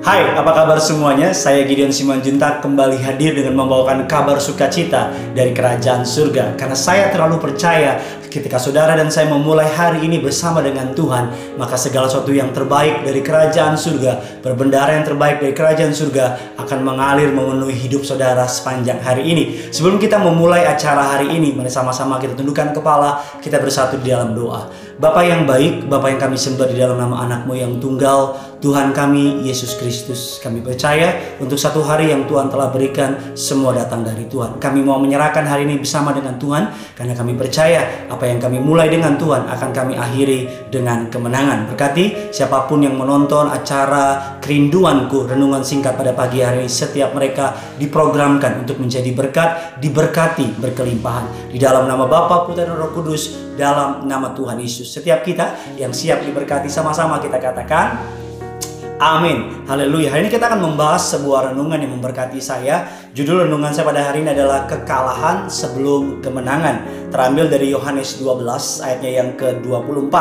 Hai, apa kabar semuanya? Saya Gideon Simanjuntak kembali hadir dengan membawakan kabar sukacita dari kerajaan surga. Karena saya terlalu percaya ketika saudara dan saya memulai hari ini bersama dengan Tuhan, maka segala sesuatu yang terbaik dari kerajaan surga, berbendara yang terbaik dari kerajaan surga akan mengalir memenuhi hidup saudara sepanjang hari ini. Sebelum kita memulai acara hari ini, mari sama-sama kita tundukkan kepala, kita bersatu di dalam doa. Bapak yang baik, Bapak yang kami sembah di dalam nama anakmu yang tunggal, Tuhan kami, Yesus Kristus. Kami percaya untuk satu hari yang Tuhan telah berikan, semua datang dari Tuhan. Kami mau menyerahkan hari ini bersama dengan Tuhan, karena kami percaya apa yang kami mulai dengan Tuhan akan kami akhiri dengan kemenangan. Berkati siapa pun yang menonton acara kerinduanku, renungan singkat pada pagi hari setiap mereka diprogramkan untuk menjadi berkat, diberkati, berkelimpahan. Di dalam nama Bapa, Putra, dan Roh Kudus, dalam nama Tuhan Yesus. Setiap kita yang siap diberkati sama-sama kita katakan, Amin. Haleluya. Hari ini kita akan membahas sebuah renungan yang memberkati saya. Judul renungan saya pada hari ini adalah kekalahan sebelum kemenangan. Terambil dari Yohanes 12 ayatnya yang ke-24.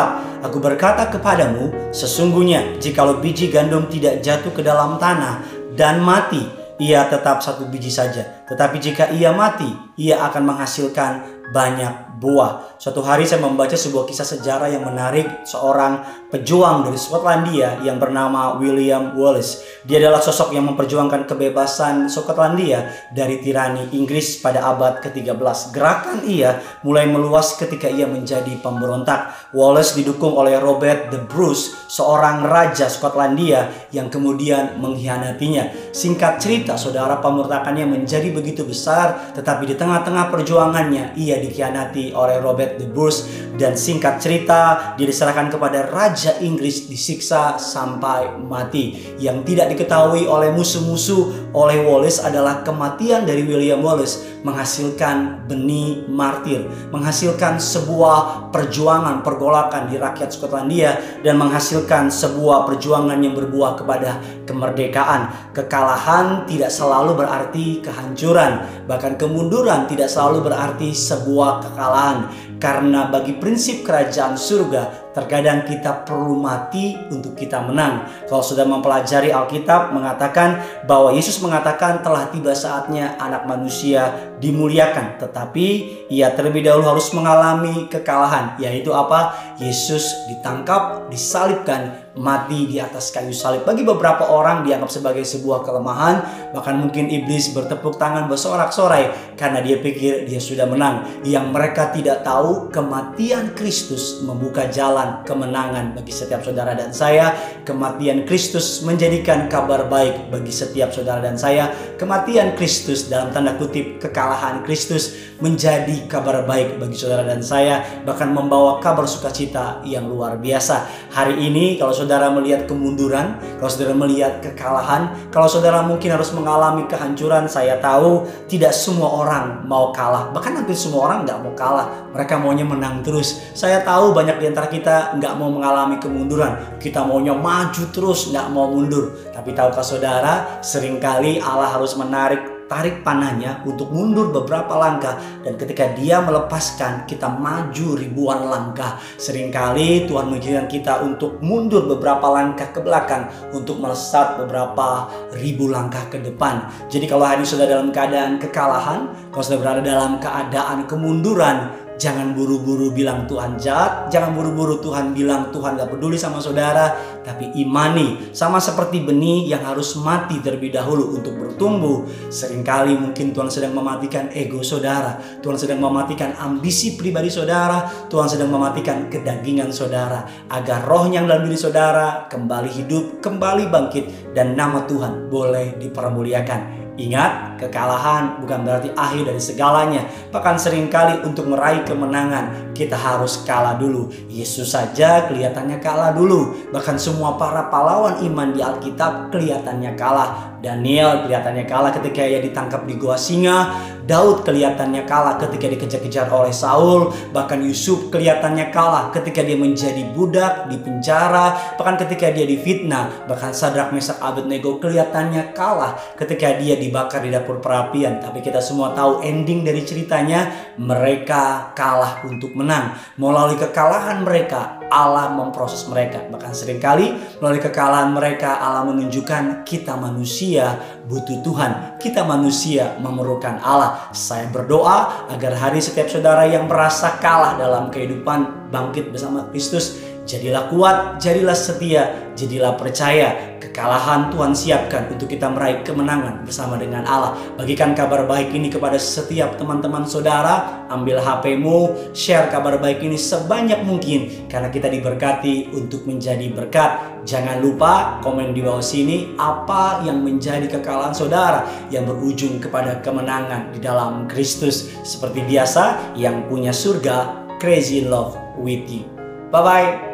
Aku berkata kepadamu, sesungguhnya jikalau biji gandum tidak jatuh ke dalam tanah dan mati, ia tetap satu biji saja. Tetapi jika ia mati, ia akan menghasilkan banyak buah. Suatu hari saya membaca sebuah kisah sejarah yang menarik seorang pejuang dari Skotlandia yang bernama William Wallace. Dia adalah sosok yang memperjuangkan kebebasan Skotlandia dari tirani Inggris pada abad ke-13. Gerakan ia mulai meluas ketika ia menjadi pemberontak. Wallace didukung oleh Robert the Bruce, seorang raja Skotlandia yang kemudian mengkhianatinya. Singkat cerita, saudara pemberontakannya menjadi begitu besar, tetapi di tengah-tengah perjuangannya ia dikhianati oleh Robert the Bruce dan singkat cerita dia diserahkan kepada Raja Inggris disiksa sampai mati. Yang tidak diketahui oleh musuh-musuh oleh Wallace adalah kematian dari William Wallace menghasilkan benih martir, menghasilkan sebuah perjuangan pergolakan di rakyat Skotlandia dan menghasilkan sebuah perjuangan yang berbuah kepada kemerdekaan. Kekalahan tidak selalu berarti kehancuran, bahkan kemunduran tidak selalu berarti sebuah kekalahan. Karena bagi prinsip kerajaan surga terkadang kita perlu mati untuk kita menang. Kalau sudah mempelajari Alkitab mengatakan bahwa Yesus mengatakan telah tiba saatnya anak manusia dimuliakan, tetapi ia terlebih dahulu harus mengalami kekalahan, yaitu apa? Yesus ditangkap, disalibkan, mati di atas kayu salib. Bagi beberapa orang dianggap sebagai sebuah kelemahan, bahkan mungkin iblis bertepuk tangan bersorak-sorai karena dia pikir dia sudah menang. Yang mereka tidak tahu kematian Kristus membuka jalan kemenangan bagi setiap saudara dan saya. Kematian Kristus menjadikan kabar baik bagi setiap saudara dan saya. Kematian Kristus dalam tanda kutip kekalahan Kristus menjadi kabar baik bagi saudara dan saya, bahkan membawa kabar sukacita yang luar biasa. Hari ini kalau saudara melihat kemunduran, kalau saudara melihat kekalahan, kalau saudara mungkin harus mengalami kehancuran, saya tahu tidak semua orang mau kalah. Bahkan hampir semua orang nggak mau kalah. Mereka maunya menang terus. Saya tahu banyak di antara kita nggak mau mengalami kemunduran. Kita maunya maju terus, nggak mau mundur. Tapi tahukah saudara, sering kali Allah harus menarik tarik panahnya untuk mundur beberapa langkah dan ketika dia melepaskan kita maju ribuan langkah sering kali Tuhan mengizinkan kita untuk mundur beberapa langkah ke belakang untuk melesat beberapa ribu langkah ke depan jadi kalau hari ini sudah dalam keadaan kekalahan kalau sudah berada dalam keadaan kemunduran Jangan buru-buru bilang Tuhan jahat, jangan buru-buru Tuhan bilang Tuhan gak peduli sama saudara, tapi imani. Sama seperti benih yang harus mati terlebih dahulu untuk bertumbuh. Seringkali mungkin Tuhan sedang mematikan ego saudara, Tuhan sedang mematikan ambisi pribadi saudara, Tuhan sedang mematikan kedagingan saudara, agar roh yang dalam diri saudara kembali hidup, kembali bangkit, dan nama Tuhan boleh dipermuliakan. Ingat, kekalahan bukan berarti akhir dari segalanya. Bahkan sering kali untuk meraih kemenangan, kita harus kalah dulu. Yesus saja kelihatannya kalah dulu. Bahkan semua para pahlawan iman di Alkitab kelihatannya kalah. Daniel kelihatannya kalah ketika ia ditangkap di gua singa Daud kelihatannya kalah ketika dikejar-kejar oleh Saul, bahkan Yusuf kelihatannya kalah ketika dia menjadi budak di penjara, bahkan ketika dia difitnah, bahkan Sadrak Mesak Abednego kelihatannya kalah ketika dia dibakar di dapur perapian. Tapi kita semua tahu ending dari ceritanya, mereka kalah untuk menang. Melalui kekalahan mereka, Allah memproses mereka. Bahkan sering kali melalui kekalahan mereka Allah menunjukkan kita manusia butuh Tuhan. Kita manusia memerlukan Allah. Saya berdoa agar hari setiap saudara yang merasa kalah dalam kehidupan bangkit bersama Kristus Jadilah kuat, jadilah setia, jadilah percaya. Kekalahan Tuhan siapkan untuk kita meraih kemenangan bersama dengan Allah. Bagikan kabar baik ini kepada setiap teman-teman saudara. Ambil HPmu, share kabar baik ini sebanyak mungkin. Karena kita diberkati untuk menjadi berkat. Jangan lupa komen di bawah sini apa yang menjadi kekalahan saudara yang berujung kepada kemenangan di dalam Kristus. Seperti biasa, yang punya surga, crazy love with you. Bye-bye.